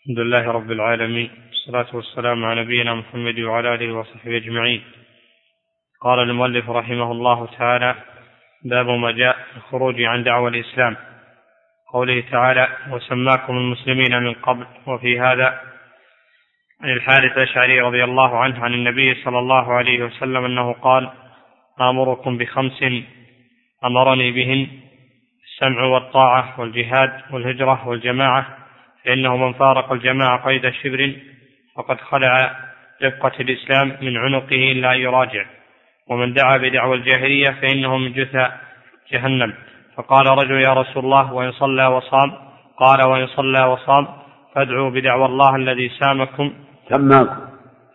الحمد لله رب العالمين والصلاة والسلام على نبينا محمد وعلى آله وصحبه أجمعين. قال المؤلف رحمه الله تعالى باب ما جاء الخروج عن دعوى الإسلام. قوله تعالى وسماكم المسلمين من قبل. وفي هذا عن الحارث الأشعري رضي الله عنه عن النبي صلى الله عليه وسلم أنه قال آمركم بخمس أمرني بهن السمع والطاعة والجهاد والهجرة والجماعة فإنه من فارق الجماعة قيد شبر فقد خلع رفقة الإسلام من عنقه إلا أن يراجع. ومن دعا بدعوى الجاهلية فإنه من جثى جهنم. فقال رجل يا رسول الله وإن صلى وصام؟ قال وإن صلى وصام. فادعوا بدعوى الله الذي سامكم. سماكم.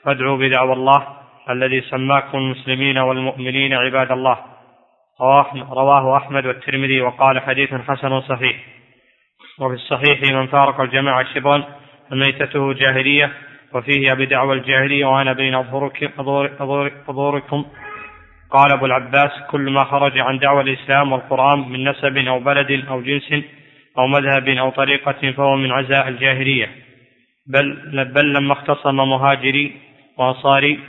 فادعوا بدعوى الله الذي سماكم المسلمين والمؤمنين عباد الله. رواه أحمد والترمذي وقال حديث حسن صحيح. وفي الصحيح من فارق الجماعة شبرا فميتته جاهلية وفيه بدعوى الجاهلية وأنا بين أظهركم قال أبو العباس كل ما خرج عن دعوى الإسلام والقرآن من نسب أو بلد أو جنس أو مذهب أو طريقة فهو من عزاء الجاهلية بل, بل لما اختصم مهاجري وأنصاري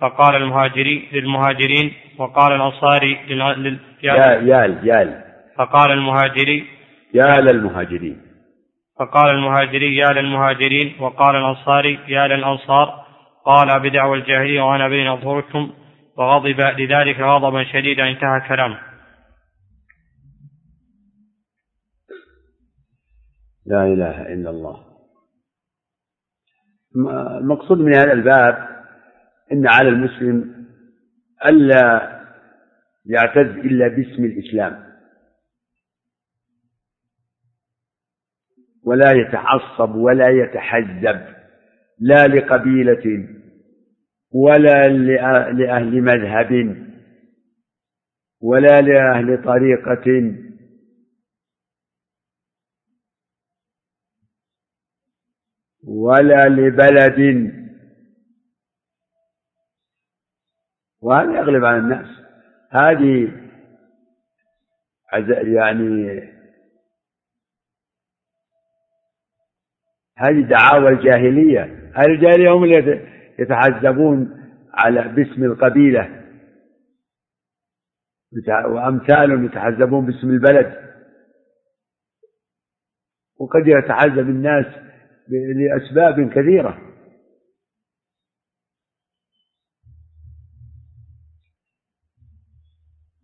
فقال المهاجري للمهاجرين وقال الأنصاري. يال يال يال فقال المهاجري يا للمهاجرين. فقال المهاجري يا للمهاجرين وقال الأنصاري يا للأنصار قال بدعوى الجاهلية وأنا بين أظهركم وغضب لذلك غضبا شديدا انتهى كلامه. لا إله إلا الله. المقصود من هذا الباب أن على المسلم ألا يعتز إلا باسم الإسلام. ولا يتعصب ولا يتحزب لا لقبيلة ولا لأهل مذهب ولا لأهل طريقة. ولا لبلد. وهذا يغلب على الناس. هذه يعني هذه دعاوى الجاهلية. أهل الجاهلية هم اللي يتحزبون على باسم القبيلة. وأمثالهم يتحزبون باسم البلد. وقد يتحزب الناس لأسباب كثيرة.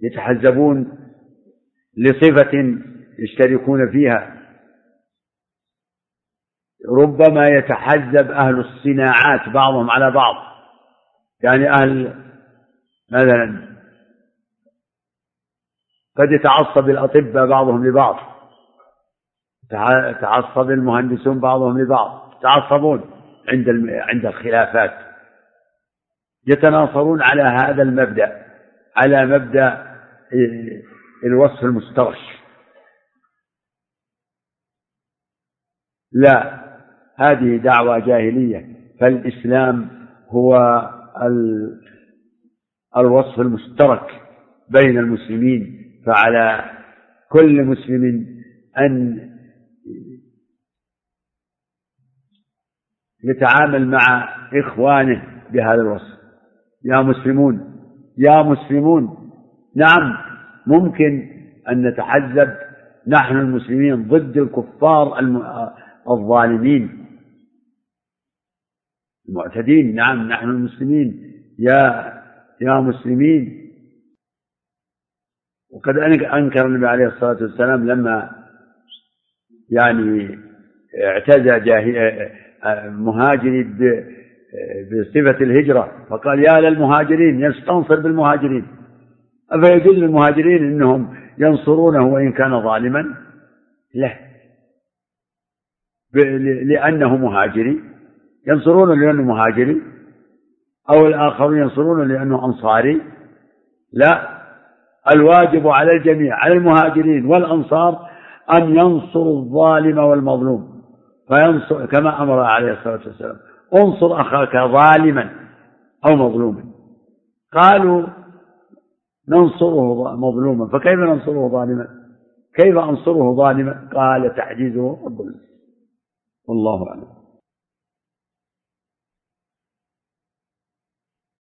يتحزبون لصفة يشتركون فيها. ربما يتحزب أهل الصناعات بعضهم على بعض. يعني أهل مثلا قد يتعصب الأطباء بعضهم لبعض. يتعصب المهندسون بعضهم لبعض. يتعصبون عند عند الخلافات. يتناصرون على هذا المبدأ على مبدأ الوصف المسترش. لا. هذه دعوة جاهلية فالإسلام هو الوصف المشترك بين المسلمين فعلى كل مسلم أن يتعامل مع إخوانه بهذا الوصف. يا مسلمون يا مسلمون. نعم ممكن أن نتحزب نحن المسلمين ضد الكفار الظالمين. المعتدين. نعم نحن المسلمين. يا يا مسلمين. وقد أنكر النبي عليه الصلاة والسلام لما يعني اعتزى مهاجري بصفة الهجرة. فقال يا للمهاجرين يستنصر بالمهاجرين. أفيدل المهاجرين أنهم ينصرونه وإن كان ظالما؟ لا. لأنه مهاجري. ينصرون لأنه مهاجري أو الآخرون ينصرون لأنه أنصاري. لا الواجب على الجميع على المهاجرين والأنصار أن ينصروا الظالم والمظلوم. فينصر كما أمر عليه الصلاة والسلام انصر أخاك ظالما أو مظلوما. قالوا ننصره مظلوما فكيف ننصره ظالما؟ كيف أنصره ظالما؟ قال تعجيزه الظلم والله أعلم.